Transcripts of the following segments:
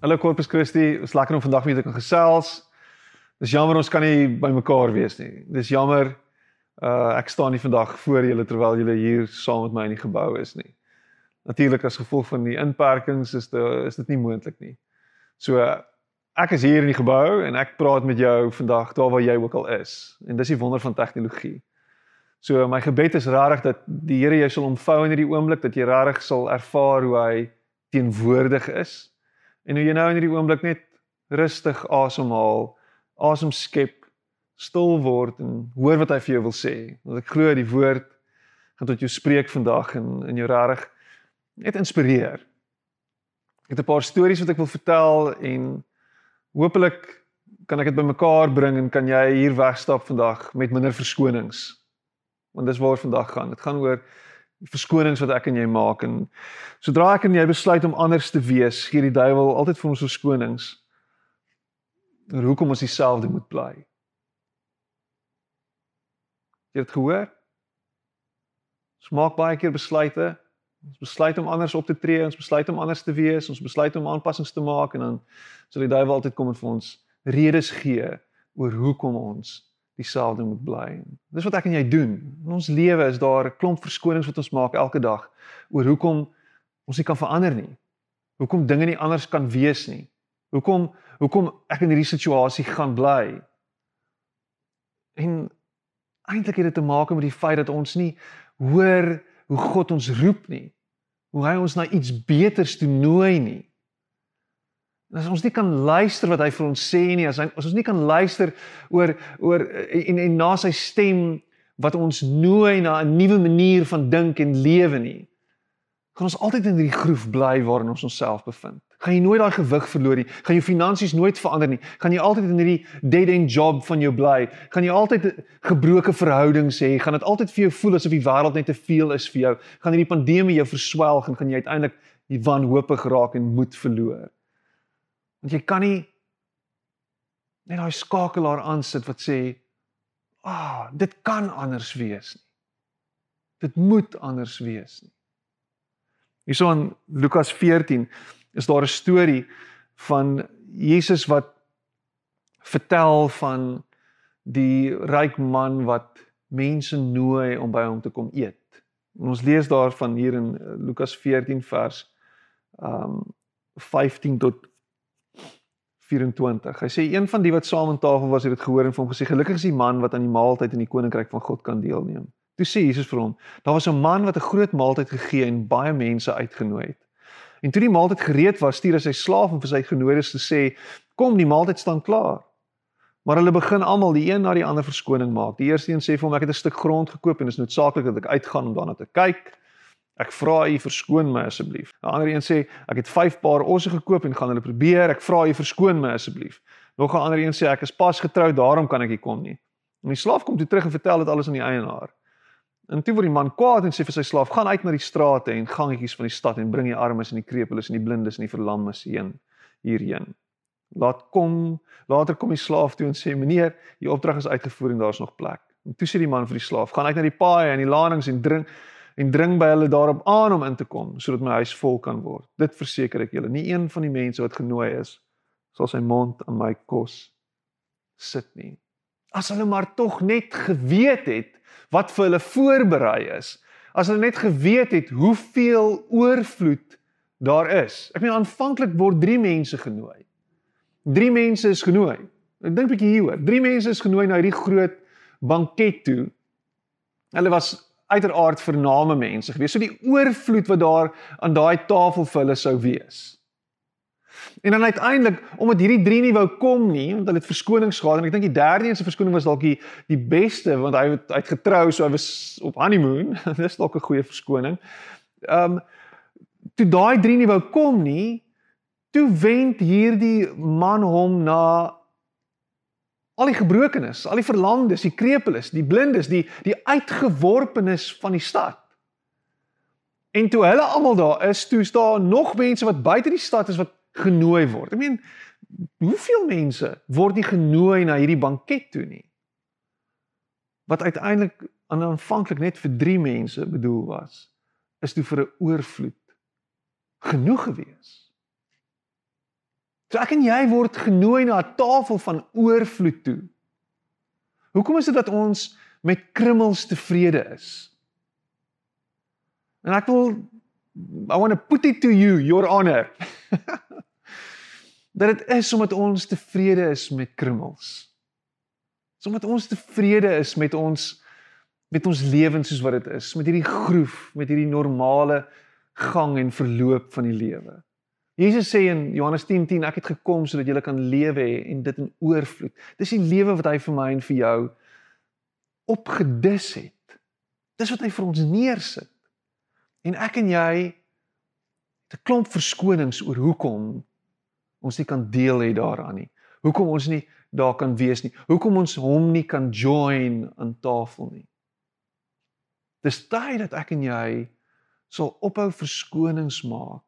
Hallo Corpus Christi, is lekker om vandag julle te kan gesels. Dis jammer ons kan nie by mekaar wees nie. Dis jammer uh ek staan nie vandag voor julle terwyl julle hier saam met my in die gebou is nie. Natuurlik as gevolg van die inperkings is dit is dit nie moontlik nie. So ek is hier in die gebou en ek praat met jou vandag daar waar jy ook al is. En dis die wonder van tegnologie. So my gebed is regtig dat die Here jou sal omvou in hierdie oomblik dat jy regtig sal ervaar hoe hy teenwoordig is En hoe jy nou in hierdie oomblik net rustig asemhaal, asem skep, stil word en hoor wat hy vir jou wil sê. Want ek glo die woord gaan tot jou spreek vandag en in jou reg net inspireer. Ek het 'n paar stories wat ek wil vertel en hopelik kan ek dit bymekaar bring en kan jy hier wegstap vandag met minder verskonings. Want dis waaroor vandag gaan. Dit gaan oor verskonings wat ek en jy maak en sodra ek en jy besluit om anders te wees, gee die duiwel altyd vir ons verskonings oor hoekom ons dieselfde moet bly. Jy het gehoor? Ons maak baie keer besluite. Ons besluit om anders op te tree, ons besluit om anders te wees, ons besluit om aanpassings te maak en dan sal die duiwel altyd kom en vir ons redes gee oor hoekom ons dieselfde moet bly. Dis wat ek en jy doen. In ons lewe is daar 'n klomp verskonings wat ons maak elke dag oor hoekom ons nie kan verander nie. Hoekom dinge nie anders kan wees nie. Hoekom hoekom ek in hierdie situasie gaan bly. En eintlik het dit te maak met die feit dat ons nie hoor hoe God ons roep nie. Hoe hy ons na iets beters toe nooi nie. As ons nie kan luister wat hy vir ons sê nie, as, hy, as ons nie kan luister oor oor en en na sy stem wat ons nooi na 'n nuwe manier van dink en lewe nie, gaan ons altyd in hierdie groef bly waarin ons onsself bevind. Gaan jy nooit daai gewig verloor nie, gaan jou finansies nooit verander nie, gaan jy altyd in hierdie dead end job van jou bly, gaan jy altyd gebroke verhoudings hê, gaan dit altyd vir jou voel asof die wêreld net te veel is vir jou, gaan hierdie pandemie jou verswelg en gaan jy uiteindelik wanhoopig raak en moed verloor. Want jy kan nie net daai skakelaar aansit wat sê, "Ag, oh, dit kan anders wees nie. Dit moet anders wees nie." Hierso in Lukas 14 is daar 'n storie van Jesus wat vertel van die ryk man wat mense nooi om by hom te kom eet. En ons lees daarvan hier in Lukas 14 vers um 15 tot 24. Hy sê een van die wat saam aan tafel was, het dit gehoor en vir hom gesê: "Gelukkig is die man wat aan die maaltyd in die koninkryk van God kan deelneem." Toe sê Jesus vir hom: "Daar was 'n man wat 'n groot maaltyd gegee en baie mense uitgenooi het. En toe die maaltyd gereed was, stuur hy sy slaaf om vir sy genooides te sê: "Kom, die maaltyd staan klaar." Maar hulle begin almal die een na die ander verskoning maak. Die eerste een sê vir hom: "Ek het 'n stuk grond gekoop en is noodsaaklik dat ek uitgaan om daarna te kyk." Ek vra u verskoon my asseblief. 'n Ander een sê ek het 5 paar osse gekoop en gaan hulle probeer. Ek vra u verskoon my asseblief. Nog 'n ander een sê ek is pas getroud, daarom kan ek nie kom nie. En die slaaf kom toe terug en vertel dit alles aan die eienaar. En toe word die man kwaad en sê vir sy slaaf: "Gaan uit na die strate en gangetjies van die stad en bring die armes en die krepeles en die blindes en die verlammes heen hierheen." Laat kom, later kom die slaaf toe en sê: "Meneer, die opdrag is uitgevoer en daar's nog plek." En toe sê die man vir die slaaf: "Gaan uit na die paaie en die landings en drink en dring by hulle daarop aan om in te kom sodat my huis vol kan word. Dit verseker ek julle, nie een van die mense wat genooi is sal sy mond aan my kos sit nie. As hulle maar tog net geweet het wat vir hulle voorberei is. As hulle net geweet het hoeveel oorvloed daar is. Ek meen aanvanklik word 3 mense genooi. 3 mense is genooi. Ek dink 'n bietjie hieroor. 3 mense is genooi na hierdie groot banket toe. Hulle was uiteraard vername mense gewees. So die oorvloed wat daar aan daai tafel vir hulle sou wees. En dan uiteindelik omdat hierdie drie nie wou kom nie, want hulle het verskonings gehad en ek dink die derde een se verskoning was dalk die die beste want hy het uitgetrou, so hy was op honeymoon. Dis dalk 'n goeie verskoning. Ehm um, toe daai drie nie wou kom nie, toe wend hierdie man hom na al die gebrokenes, al die verlamdes, die krepeles, die blindes, die die uitgeworpenes van die stad. En toe hulle almal daar is, toe staan nog mense wat buite die stad is wat genooi word. Ek meen, hoeveel mense word nie genooi na hierdie banket toe nie? Wat uiteindelik aanvanklik net vir 3 mense bedoel was, is toe vir 'n oorvloed genoeg gewees. So ek en jy word genooi na 'n tafel van oorvloed toe. Hoekom is dit dat ons met krummels tevrede is? En ek wil I want to put it to you, your honor. dat dit is omdat ons tevrede is met krummels. Omdat ons tevrede is met ons met ons lewens soos wat dit is, met hierdie groef, met hierdie normale gang en verloop van die lewe. Jesus sê in Johannes 10:10 10, ek het gekom sodat julle kan lewe hê en dit in oorvloed. Dis die lewe wat hy vir my en vir jou opgedis het. Dis wat hy vir ons neersit. En ek en jy het 'n klomp verskonings oor hoekom ons nie kan deel hê daaraan nie. Hoekom ons nie daar kan wees nie. Hoekom ons hom nie kan join aan tafel nie. Dis tyd dat ek en jy sal ophou verskonings maak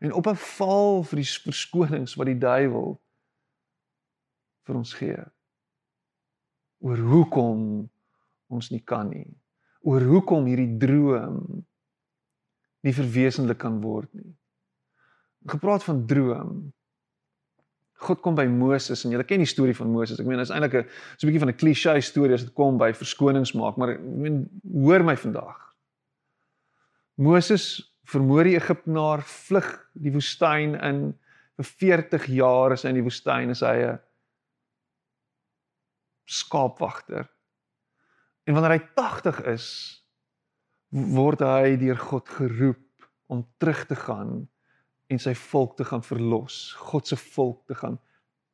en ophou val vir die verskonings wat die duiwel vir ons gee. Oor hoekom ons nie kan nie. Oor hoekom hierdie droom nie verwesenlik kan word nie. Gepraat van droom. God kom by Moses en jy ken die storie van Moses. Ek meen dit is eintlik 'n so 'n bietjie van 'n klise storie as dit kom by verskonings maak, maar ek meen hoor my vandag. Moses vermoor die Egiptenaar, vlug die woestyn in vir 40 jaar is hy in die woestyn as hy 'n skaapwagter. En wanneer hy 80 is, word hy deur God geroep om terug te gaan en sy volk te gaan verlos, God se volk te gaan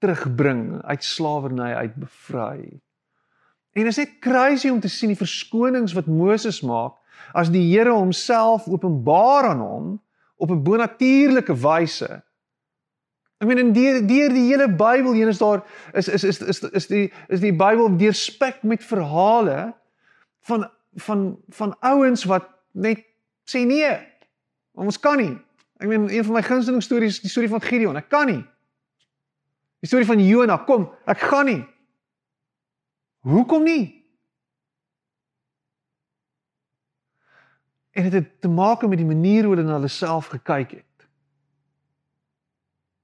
terugbring uit slawerny uit bevry. En dit is net crazy om te sien die verskonings wat Moses maak as die Here homself openbaar aan hom op 'n bonatuurlike wyse. Ek meen in deur deur die hele Bybel heen is daar is is is is is die is die Bybel deurspek met verhale van van van ouens wat net sê nee. Ons kan nie. Ek meen een van my gunsteling stories is die storie van Gideon. Ek kan nie. Die storie van Jona, kom, ek gaan nie. Hoekom nie? En dit het te maak met die manier hoe hulle na hulle self gekyk het.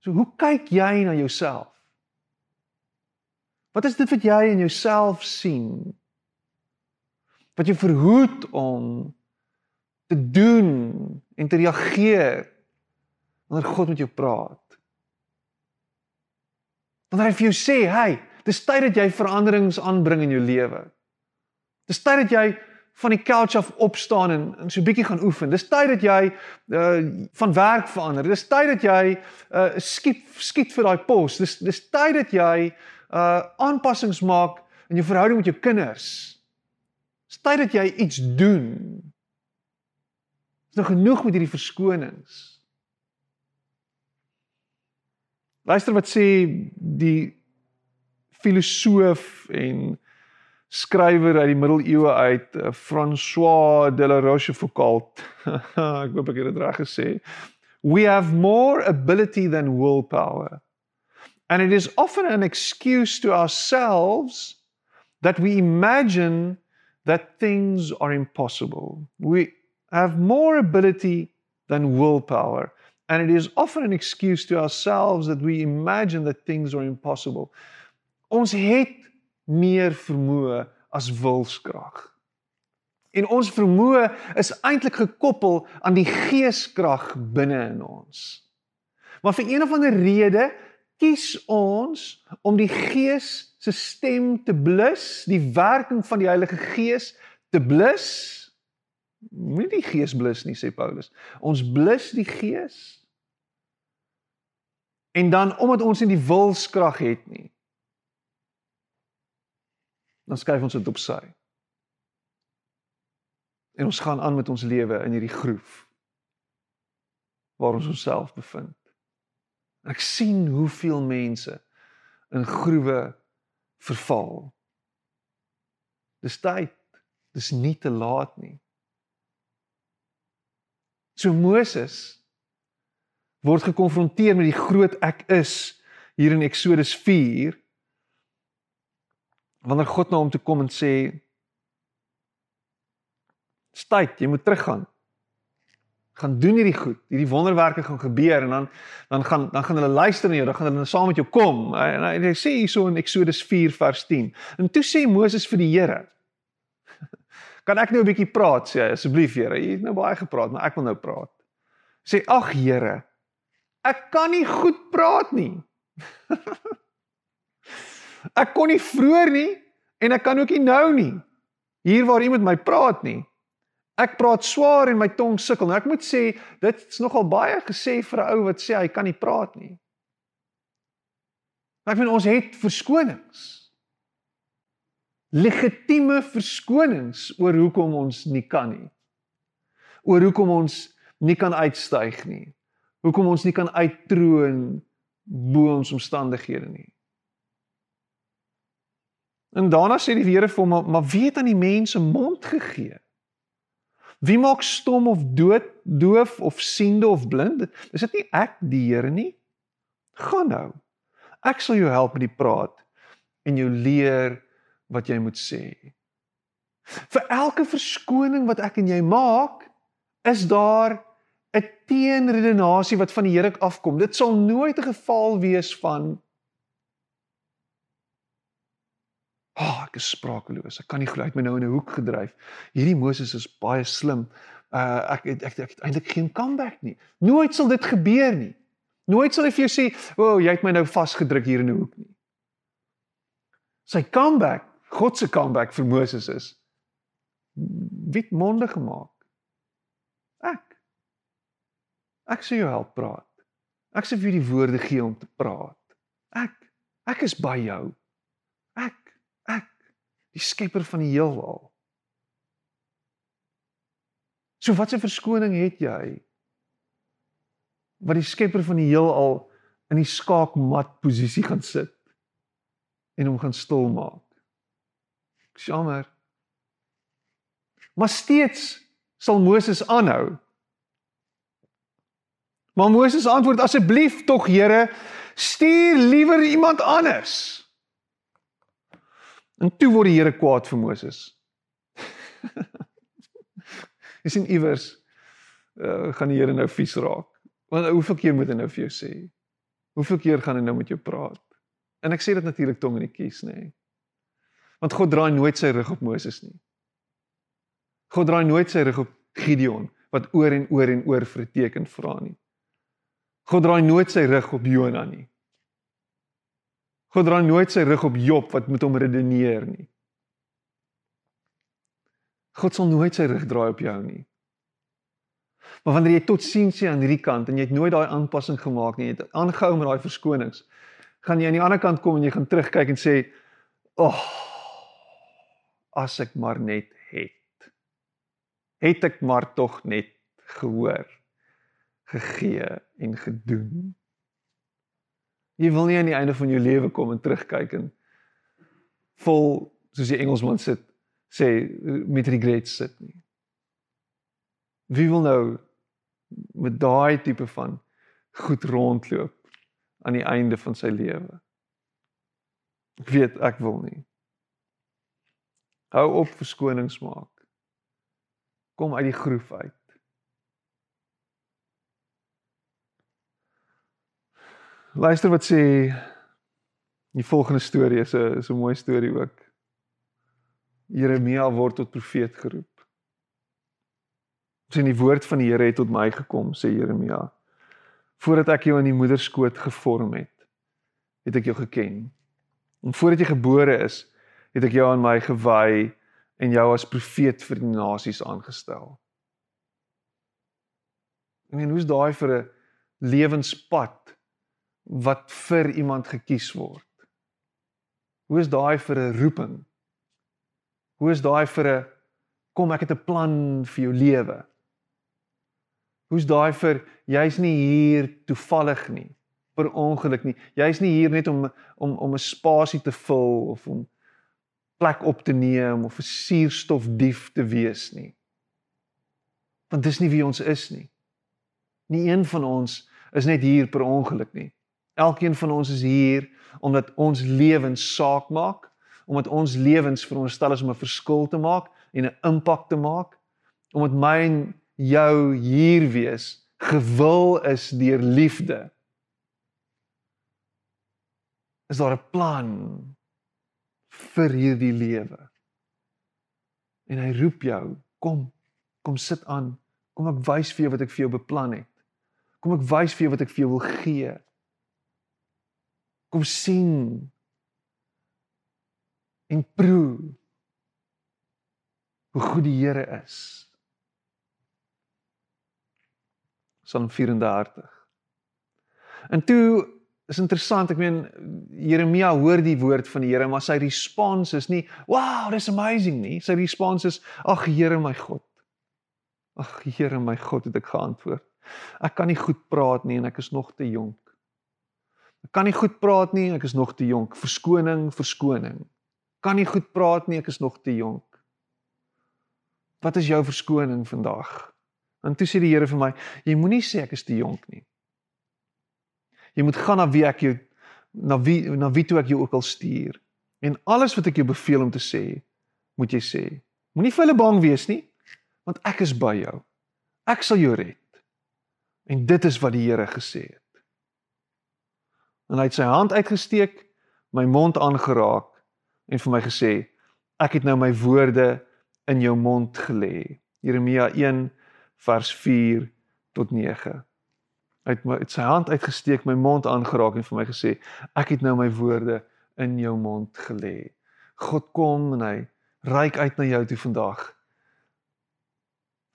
So hoe kyk jy na jouself? Wat is dit wat jy in jouself sien? Wat jou verhoed om te doen en te reageer wanneer God met jou praat. Wanneer hy vir jou sê, "Hey, dis tyd dat jy veranderings aanbring in jou lewe." Dis tyd dat jy van die couch af opstaan en, en so 'n bietjie gaan oefen. Dis tyd dat jy uh van werk verander. Dis tyd dat jy uh skiet skiet vir daai pos. Dis dis tyd dat jy uh aanpassings maak in jou verhouding met jou kinders. Dis tyd dat jy iets doen. Dis nog genoeg met hierdie verskonings. Luister wat sê die filosoof en skrywer uit die middeleeue uit uh, François de la Rochefoucauld. Ek hoop ek het dit reg gesê. We have more ability than willpower. And it is often an excuse to ourselves that we imagine that things are impossible. We have more ability than willpower. And it is often an excuse to ourselves that we imagine that things are impossible. Ons het meer vermoë as wilskrag. En ons vermoë is eintlik gekoppel aan die geeskrag binne in ons. Maar vir een of ander rede kies ons om die gees se stem te blus, die werking van die Heilige Gees te blus. Moenie die gees blus nie sê Paulus. Ons blus die gees En dan omdat ons nie die wilskrag het nie, dan skuif ons dit op sy. En ons gaan aan met ons lewe in hierdie groef waar ons onsself bevind. En ek sien hoeveel mense in groewe verval. Dis tyd. Dis nie te laat nie. So Moses word gekonfronteer met die groot ek is hier in Eksodus 4 wanneer God na hom toe kom en sê "Styt, jy moet teruggaan. gaan doen hierdie goed. Hierdie wonderwerke gaan gebeur en dan dan gaan dan gaan hulle luister na jou, dan gaan hulle saam met jou kom. En hy, hy sê hierso in Eksodus 4 vers 10. En toe sê Moses vir die Here: "Kan ek nou 'n bietjie praat, sê hy, asseblief Here. Jy het nou baie gepraat, maar ek wil nou praat." Sê: "Ag Here, ek kan nie goed praat nie." ek kon nie vroeër nie en ek kan ook nie nou nie. Hier waar iemand my praat nie. Ek praat swaar en my tong sukkel. Nou ek moet sê dit is nogal baie gesê vir 'n ou wat sê hy kan nie praat nie. Maar ek vind ons het verskonings. Legitieme verskonings oor hoekom ons nie kan nie. Oor hoekom ons nie kan uitstyg nie. Hoekom ons nie kan uittroon bo ons omstandighede nie. En daarna sê die Here vir hom, maar wie het aan die mense mond gegee? Wie maak stom of dood, doof of siende of blind? Is dit nie ek die Here nie? Gaan nou. Ek sal jou help met die praat en jou leer wat jy moet sê. Vir elke verskoning wat ek en jy maak, is daar 'n teenredenasie wat van die Here afkom. Dit sal nooit 'n geval wees van "Ag, oh, ek is sprakeloos. Ek kan nie glo hy het my nou in 'n hoek gedryf. Hierdie Moses is baie slim. Uh ek het, ek, ek het eintlik geen comeback nie. Nooit sal dit gebeur nie. Nooit sal hy vir jou sê, "O, oh, jy het my nou vasgedruk hier in 'n hoek nie." Sy comeback, God se comeback vir Moses is wit monde gemaak. Ek. Ek sê jou help praat. Ek sê vir die woorde gee om te praat. Ek. Ek is by jou. Ek die skepper van die heelal. So wat 'n verskoning het jy? Wat die skepper van die heelal in die skaakmat posisie gaan sit en hom gaan stil maak. Jammer. Maar steeds sal Moses aanhou. Maar Moses antwoord asseblief tog Here, stuur liewer iemand anders. En toe word die Here kwaad vir Moses. Jy sien iewers uh, gaan die Here nou vies raak. Want hoeveel keer moet hy nou vir jou sê? Hoeveel keer gaan hy nou met jou praat? En ek sê dit natuurlik tong in die kies, nê. Nee. Want God draai nooit sy rug op Moses nie. God draai nooit sy rug op Gideon wat oor en oor en oor vir 'n teken vra nie. God draai nooit sy rug op Jona nie. God draai nooit sy rug op Job wat met hom redeneer nie. God sal nooit sy rug draai op jou nie. Maar wanneer jy tot sien sien aan hierdie kant en jy het nooit daai aanpassing gemaak nie, jy het aangehou met daai verskonings, gaan jy aan die ander kant kom en jy gaan terugkyk en sê, "Ag, oh, as ek maar net het. Het ek maar tog net gehoor, gegee en gedoen." Jy wil nie aan die einde van jou lewe kom en terugkyk en vol soos die Engelsman sit sê met regrets sit nie. Wie wil nou met daai tipe van goed rondloop aan die einde van sy lewe? Ek weet ek wil nie. Hou op verskonings maak. Kom uit die groef uit. Luister wat sê die volgende storie is 'n is 'n mooi storie ook. Jeremia word tot profeet geroep. Sien die woord van die Here het tot my gekom, sê Jeremia. Voordat ek jou in die moederskoot gevorm het, het ek jou geken. En voordat jy gebore is, het ek jou aan my gewy en jou as profeet vir die nasies aangestel. En hoe's daai vir 'n lewenspad wat vir iemand gekies word. Hoe is daai vir 'n roeping? Hoe is daai vir 'n kom ek het 'n plan vir jou lewe? Hoe's daai vir jy's nie hier toevallig nie, per ongeluk nie. Jy's nie hier net om om om 'n spasie te vul of om plek op te neem of 'n suurstofdief te wees nie. Want dis nie wie ons is nie. Nie een van ons is net hier per ongeluk nie. Elkeen van ons is hier omdat ons lewens saak maak, omdat ons lewens veronderstel is om 'n verskil te maak en 'n impak te maak, omdat my en jou hier wees gewil is deur liefde. Is daar 'n plan vir hierdie lewe? En hy roep jou, kom, kom sit aan. Kom ek wys vir jou wat ek vir jou beplan het. Kom ek wys vir jou wat ek vir jou wil gee. Kom sien en proe hoe goed die Here is. Psalm 34. En toe is interessant, ek meen Jeremia hoor die woord van die Here, maar sy respons is nie, "Wow, this amazing nie." Sy respons is, "Ag Here my God." Ag Here my God, het ek geantwoord. Ek kan nie goed praat nie en ek is nog te jonk. Ek kan nie goed praat nie, ek is nog te jonk. Verskoning, verskoning. Kan nie goed praat nie, ek is nog te jonk. Wat is jou verskoning vandag? En toe sê die Here vir my, jy moenie sê ek is te jonk nie. Jy moet gaan na wie ek jou na wie na wie toe ek jou ook al stuur. En alles wat ek jou beveel om te sê, moet jy sê. Moenie vir hulle bang wees nie, want ek is by jou. Ek sal jou red. En dit is wat die Here gesê het. En hy het sy hand uitgesteek, my mond aangeraak en vir my gesê, ek het nou my woorde in jou mond gelê. Jeremia 1 vers 4 tot 9. Hy het my het sy hand uitgesteek, my mond aangeraak en vir my gesê, ek het nou my woorde in jou mond gelê. God kom en hy reik uit na jou toe vandag.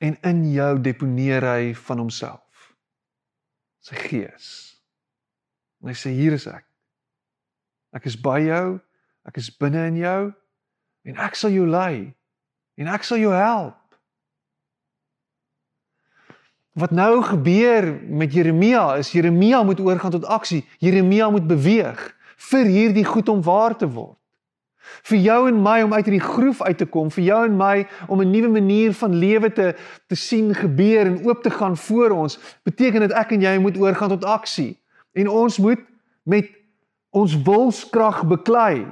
En in jou deponeer hy van homself. Sy gees. En hy sê hier is ek. Ek is by jou. Ek is binne in jou en ek sal jou lei en ek sal jou help. Wat nou gebeur met Jeremia is Jeremia moet oorgaan tot aksie. Jeremia moet beweeg vir hierdie goed om waar te word. Vir jou en my om uit hierdie groef uit te kom, vir jou en my om 'n nuwe manier van lewe te te sien gebeur en oop te gaan voor ons, beteken dit ek en jy moet oorgaan tot aksie. En ons moet met ons wilskrag beklei.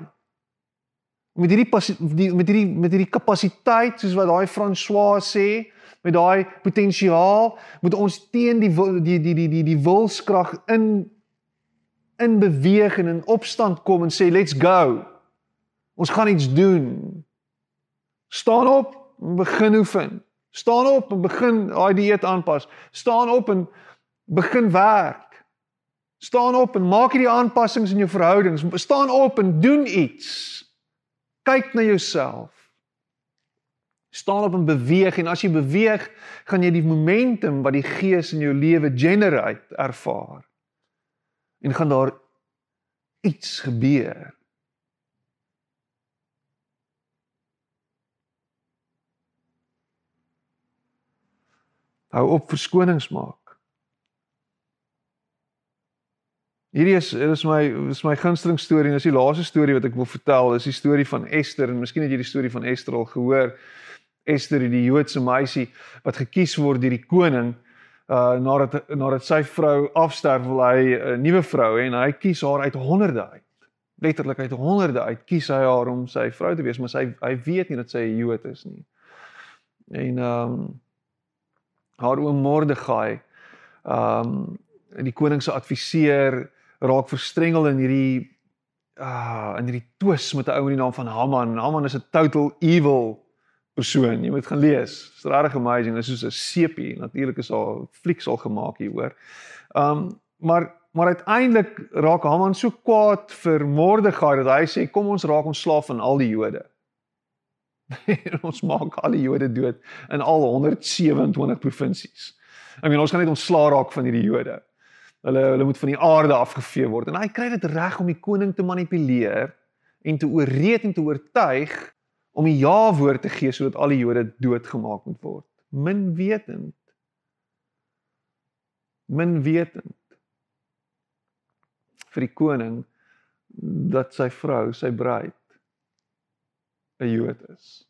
Met hierdie met hierdie met hierdie kapasiteit soos wat daai François sê, met daai potensiaal moet ons teen die die die die die die wilskrag in in beweeg en in opstand kom en sê let's go. Ons gaan iets doen. Staan op en begin oefen. Staan op en begin daai dieet aanpas. Staan op en begin werk. Staan op en maak hierdie aanpassings in jou verhoudings. Staan op en doen iets. Kyk na jouself staan op en beweeg en as jy beweeg, gaan jy die momentum wat die Gees in jou lewe generate ervaar. En gaan daar iets gebeur. Hou op verskonings maak. Hierdie is is my is my gunsteling storie en dis die laaste storie wat ek wil vertel. Dis die storie van Esther en miskien het jy die storie van Esther al gehoor. Esther, die Joodse meisie wat gekies word deur die koning uh nadat nadat sy vrou afsterf wil hy 'n nuwe vrou hê en hy kies haar uit honderde uit. Letterlik uit honderde uit kies hy haar om sy vrou te wees, maar sy hy weet nie dat sy 'n Jood is nie. En ehm um, haar oom Mordegai ehm um, die koning se adviseur raak verstrengel in hierdie uh, in hierdie twis met 'n ou met die naam van Haman. Haman is 'n total evil persoon. Jy moet gaan lees. Dit is regtig amazing. Dit is soos 'n sepie. Natuurlik is al flieks al gemaak hier hoor. Um maar maar uiteindelik raak Haman so kwaad vir Mordegai dat hy sê kom ons raak ons slaaf van al die Jode. ons maak al die Jode dood in al 127 provinsies. I mean ons gaan net ontslaa raak van hierdie Jode. Hulle hulle moet van die aarde afgevee word. En hy kry dit reg om die koning te manipuleer en te ooreed en te oortuig om die ja-woord te gee sodat al die Jode doodgemaak moet word. Min wetend. Min wetend vir die koning dat sy vrou, sy bruid 'n Jood is.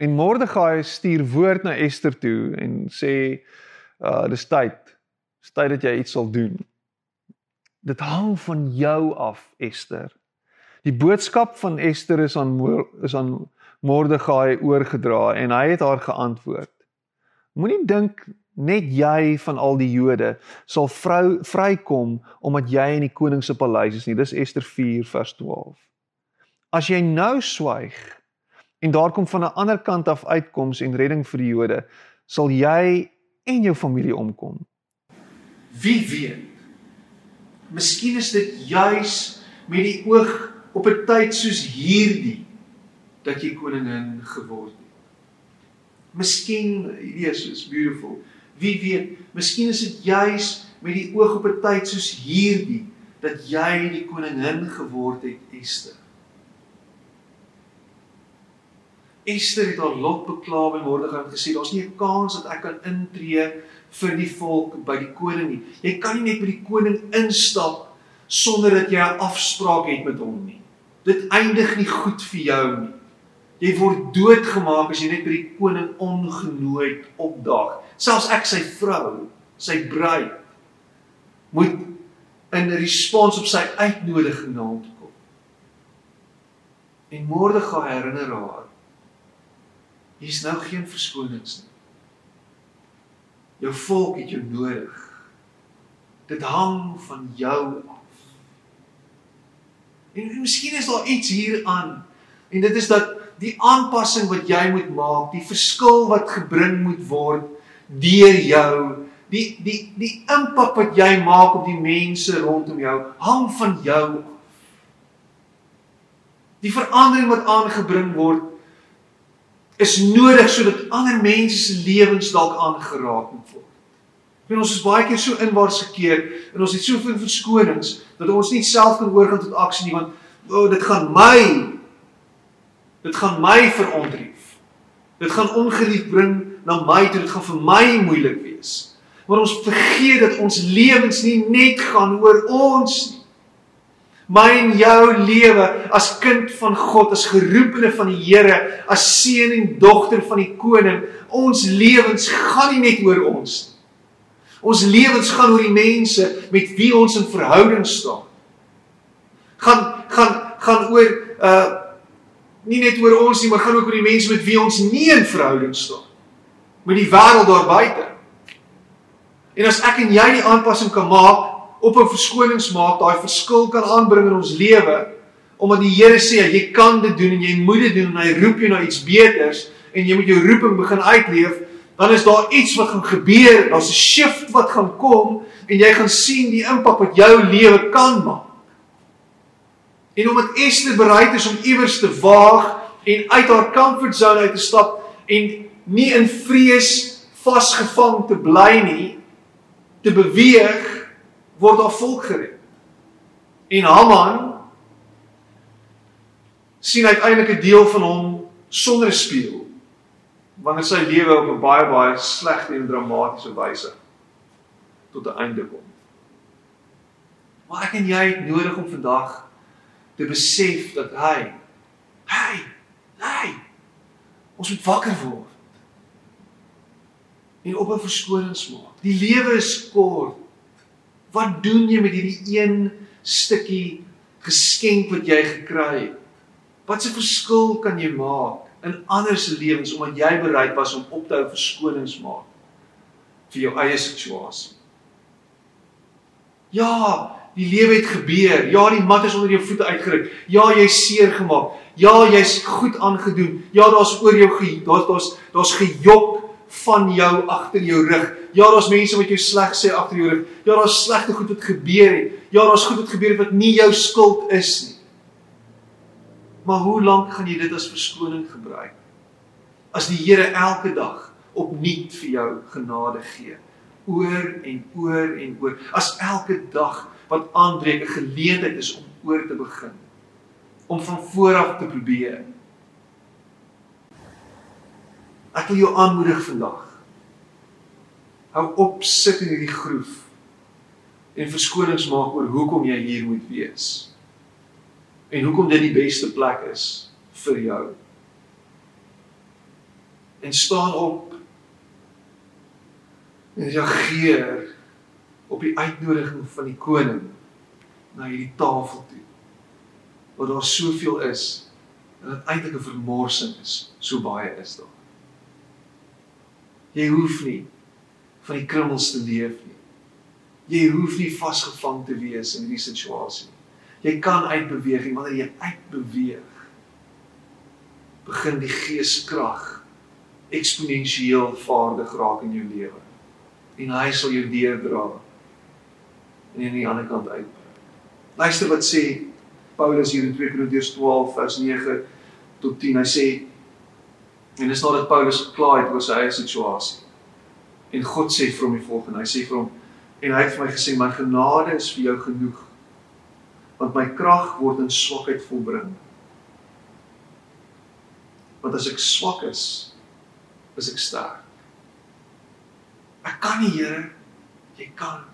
En Mordegai stuur woord na Ester toe en sê uh dis tyd. Dis tyd dat jy iets sal doen. Dit hang van jou af, Ester. Die boodskap van Ester is aan is aan Mordegai oorgedra en hy het haar geantwoord. Moenie dink Net jy van al die Jode sal vrou vrykom omdat jy in die koning se paleis is nie. Dis Ester 4 vers 12. As jy nou swyg en daar kom van 'n ander kant af uitkoms en redding vir die Jode, sal jy en jou familie omkom. Wie weet? Miskien is dit juis met die oog op 'n tyd soos hierdie dat jy koningin geword het. Miskien, hierdie is so beautiful. Wie weet, miskien is dit juis met die oog op 'n tyd soos hierdie dat jy die koningin geword het, Esther. Esther het haar lot bekla by Mordegai en gesê daar's nie 'n kans dat ek kan intree vir die volk by die koning nie. Jy kan nie net by die koning instap sonder dat jy 'n afspraak het met hom nie. Dit eindig nie goed vir jou nie. Jy word doodgemaak as jy net by die koning ongenooid opdaag. Selfs ek sy vrou, sy bruid moet in respons op sy uitnodiging na hom kom. En Mordegai herinner haar Hier's nou geen verskonings nie. Jou volk het jou nodig. Dit hang van jou af. En, en miskien is daar iets hieraan. En dit is dat die aanpassing wat jy moet maak, die verskil wat gebring moet word deur jou, die die die impak wat jy maak op die mense rondom jou, hang van jou af. Die verandering wat aangebring word is nodig sodat ander mense se lewens dalk aangeraak moet word. En ons is baie keer so inwaarts gekeer en ons het soveel verskonings dat ons nie self kan oorgaan tot aksie nie want o oh, dit gaan my dit gaan my verontrief. Dit gaan ongerief bring na my toe dit gaan vir my moeilik wees. Maar ons vergeet dat ons lewens nie net gaan oor ons nie. My en jou lewe as kind van God, as geroepene van die Here, as seun en dogter van die koning, ons lewens gaan nie net oor ons nie. Ons lewens gaan oor die mense met wie ons in verhouding staan. Gaan gaan gaan oor uh nie net oor ons nie, maar gaan ook oor die mense met wie ons nie in verhouding staan met die wêreld daar buite. En as ek en jy die aanpassing kan maak op 'n verskoningsmaat daai verskil kan aanbring in ons lewe omdat die Here sê jy kan dit doen en jy moet dit doen en hy roep jou na iets beters en jy moet jou roeping begin uitleef dan is daar iets wat gaan gebeur. Daar's 'n shift wat gaan kom en jy gaan sien die impak wat jou lewe kan maak. En omdat Esther bereid is om iewers te waag en uit haar comfort zone uit te stap en nie in vrees vasgevang te bly nie te beweeg word daar volk gered. En Haman sien uiteindelik 'n deel van hom sonder 'n spieël wanneer sy lewe op 'n baie baie slegte en dramatiese wyse tot 'n einde kom. Maar ek en jy het nodig om vandag te besef dat hy hy hy ons moet wakker word. En op 'n verskonings maak. Die lewe is kort. Wat doen jy met hierdie een stukkie geskenk wat jy gekry het? Wat 'n verskil kan jy maak in ander se lewens omdat jy bereid was om op te hou verskonings maak vir jou eie situasie? Ja, die lewe het gebeur. Ja, die mat is onder jou voete uitgeruk. Ja, jy's seer gemaak. Ja, jy's goed aangedoen. Ja, daar's oor jou ge daar's daar's daar's gejok van jou agter jou rug. Ja, daar's mense wat jou sleg sê agter jou rug. Ja, daar's slegte goed wat gebeur het. Ja, daar's goed wat gebeur het wat nie jou skuld is nie. Maar hoe lank gaan jy dit as verskoning gebruik? As die Here elke dag opnuut vir jou genade gee, oor en oor en oor. As elke dag wat aanbreek 'n geleentheid is om oor te begin, om van voor af te probeer. Ek wil jou aanmoedig vandag. Hou op sit in hierdie groef en verskonings maak oor hoekom jy hier moet wees. En hoekom dit die beste plek is vir jou. En staan op en reageer op die uitnodiging van die koning na hierdie tafel toe. Waar daar soveel is en dit eintlik 'n vermorsing is, so baie is daar. Jy hoef nie van die krummels te leef nie. Jy hoef nie vasgevang te wees in hierdie situasie nie. Jy kan uitbeweeg en wanneer jy uitbeweeg begin die geeskrag eksponensieel vaardig raak in jou lewe. En hy sal jou deurdra en aan die ander kant uit. Luister wat sê Paulus hier in 2 Korintiërs 12 vers 9 tot 10. Hy sê en dis nadat Paulus geklaai het oor sy eie situasie. En God sê vir hom die volgende. Hy sê vir hom en hy het vir my gesê my genade is vir jou genoeg want my krag word in swakheid volbring. Want as ek swak is, is ek sterk. Ek kan nie, Here, jy kan.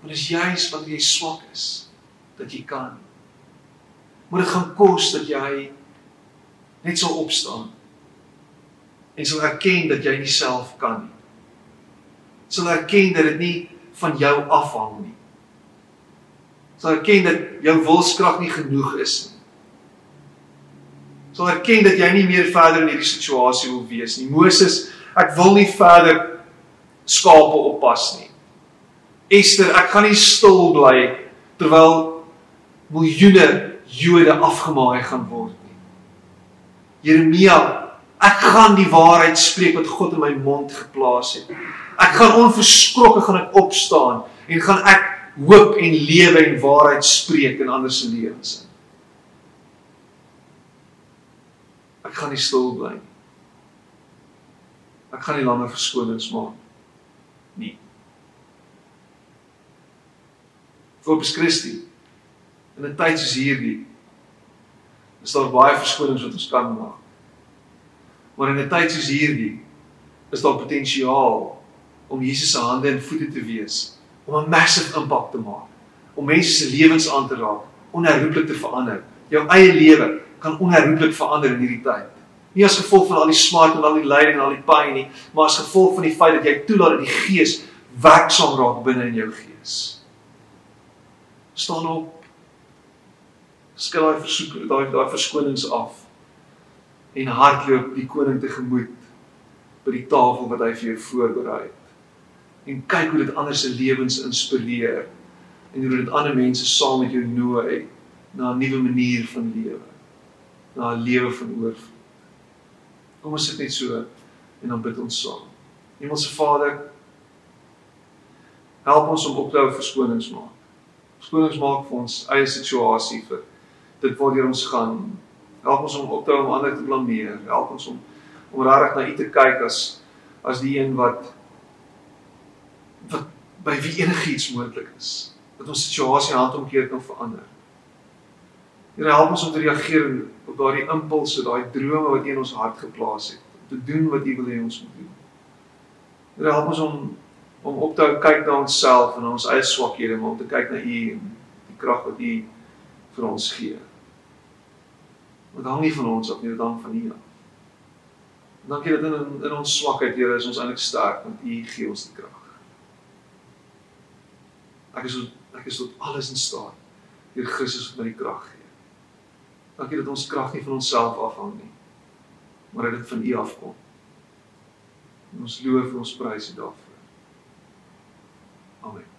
Want dis juis wanneer jy swak is dat jy kan. Maar dit gaan kos dat jy net sal opstaan en sal erken dat jy nie self kan nie. Sal erken dat dit nie van jou afhang nie. Sal erken dat jou wilskrag nie genoeg is nie. Sal erken dat jy nie meer verder in hierdie situasie wil wees nie. Moses, ek wil nie verder skape oppas nie. Esther, ek gaan nie stil bly terwyl miljoene Jode afgemaai gaan word nie. Jeremia, ek gaan die waarheid spreek wat God in my mond geplaas het. Ek gaan onverskrokke gaan ek opstaan en gaan ek hoop en lewe en waarheid spreek in ander se lewens. Ek gaan nie stil bly nie. Ek gaan nie langer verskonings maak nie. Corpus Christi in 'n tyd soos hierdie is daar baie verskonings wat ons kan maak. Maar in 'n tyd soos hierdie is daar potensiaal om Jesus se hande en voete te wees om 'n massive impak te maak, om mense se lewens aan te raak, onherroepelik te verander. Jou eie lewe kan onherroepelik verander in hierdie tyd. Nie as gevolg van al die smart en al die lyding en al die pyn nie, maar as gevolg van die feit dat jy toelaat dat die Gees werksaam raak binne in jou gees. Staan op. Skil daai versoek, daai daai verskonings af. En hardloop die koning tegemoet by die tafel wat hy vir jou voorberei het en kyk hoe dit ander se lewens inspireer en hoe dit ander mense saam met jou nooi na 'n nuwe manier van lewe na 'n lewe van oorvloed. Kom ons sit net so en dan bid ons saam. Hemelse Vader, help ons om op te hou verskonings maak. Verskonings maak vir ons eie situasie vir dit waartoe ons gaan. Help ons om op te hou om ander te blameer. Help ons om om regtig na U te kyk as as die een wat wat by wie enigiets moontlik is. Dat ons situasie handomkeer kan verander. Here help ons om te reageer op daardie impulse, daai drome wat in ons hart geplaas het, om te doen wat U wil hê ons moet doen. Here help ons om om op te hou kyk na onsself en na ons eie swakhede, maar om te kyk na U en die krag wat U vir ons gee. Dit hang nie van ons af nie, dit hang van U af. Dankie dat in in ons swakheid, Here, is ons eintlik sterk want U gee ons die krag. Ek is ek is tot alles in staat deur Christus wat my die krag gee. Dankie dat ons krag nie van onsself afhang nie, maar dat dit van U afkom. En ons loof en ons prys U daarvoor. Amen.